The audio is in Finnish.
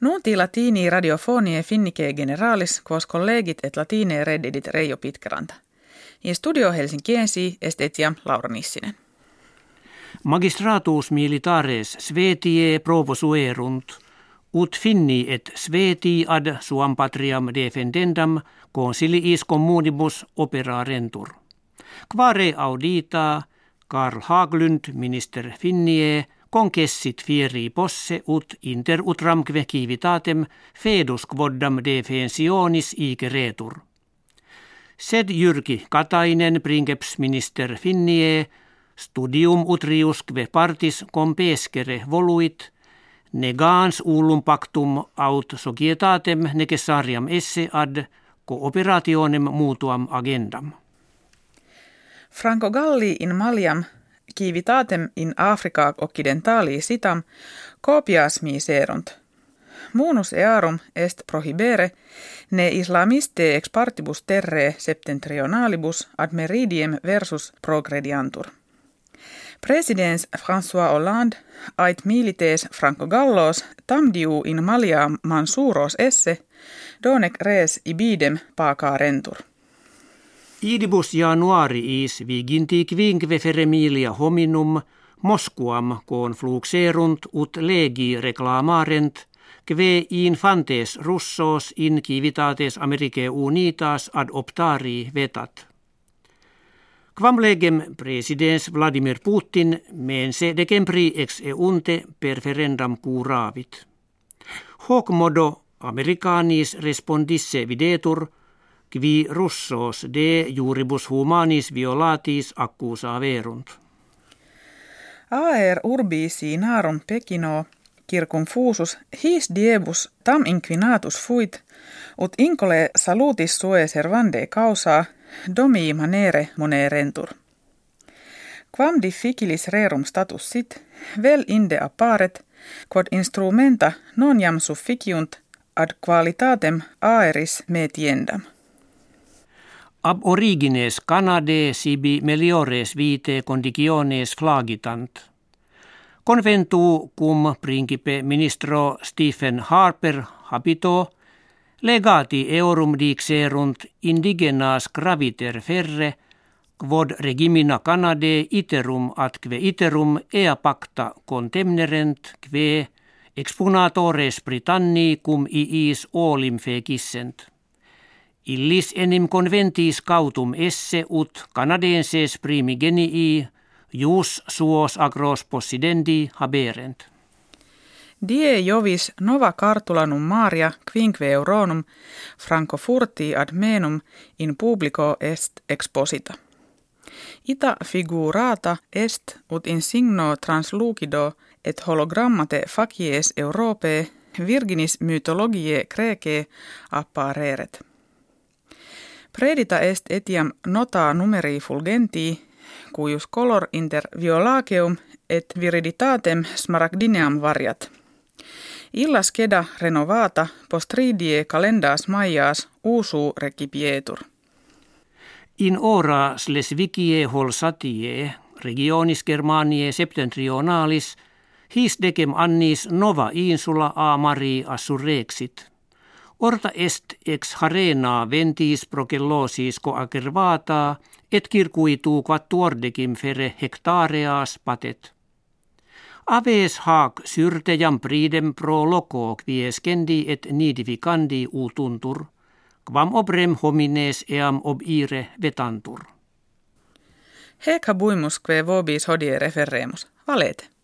Nunti latini radiofonie finnike generalis quos collegit et latine reddidit Reijo Pitkeranta. In studio Helsinkiensi estetiam Laura Nissinen. Magistratus militares svetie provosuerunt, ut finni et sveti ad suam patriam defendendam consiliis communibus operarentur. Quare audita Karl Haglund minister finnie concessit fieri posse ut inter utramque civitatem fedus quoddam defensionis retur. Sed Jyrki Katainen princeps minister finnie studium utriusque partis compescere voluit negans ullum pactum aut societatem necessariam esse ad cooperationem mutuam agendam. Franco Galli in Maliam civitatem in Africa occidentali sitam copias miserunt. Munus earum est prohibere ne islamiste ex partibus terre septentrionalibus ad meridiem versus progrediantur. Presidens François Hollande ait milites Franco Gallos tamdiu in malia mansuros esse donec res ibidem rentur. Idibus januariis viginti quinque feremilia hominum Moskuam con fluxerunt ut legi reklamarent kve infantes russos in civitates Americae unitas ad optari vetat. Quam legem presidens Vladimir Putin mense decembri ex eunte perferendam curavit. Hoc modo respondisse videtur – qui russos de juribus humanis violatis accusa verunt. Aer urbi sinarum pekino kirkun fusus his diebus tam inquinatus fuit, ut incole salutis sue servande causa domi manere monerentur. Quam difficilis rerum status sit, vel inde apparet, quod instrumenta non jam sufficiunt ad qualitatem aeris metiendam. Ab origines Canade sibi meliores vite conditiones flagitant. Conventu cum principe ministro Stephen Harper habito legati eurum dixerunt indigenas graviter ferre quod regimina Canade iterum atque iterum ea pacta contemnerent kve expunatores Britanni cum iis olim fekissent. Illis enim conventis cautum esse ut canadenses primigenii jus suos agros possidendi haberent. Die jovis nova cartulanum Maria quinque euronum franco furti ad menum in publico est exposita. Ita figurata est ut in signo translucido et hologrammate facies Europae virginis mythologiae Graecae appareret. Predita est etiam nota numeri fulgenti, cuius color inter violaceum et viriditatem smaragdineam variat. Illas keda renovata postridie calendas maias usu recipietur. In ora Slesvigie holsatie, regionis Germaniae septentrionalis, his decem annis nova insula a mari assurrexit – Orta est ex harena ventis procellosis coacervata et circuitu quattuordecim fere hectareas patet. Aves hac syrtejam pridem pro loco quiescendi et nidificandi utuntur, quam obrem homines eam ob ire vetantur. Hec habuimus que vobis hodie referremus, valete.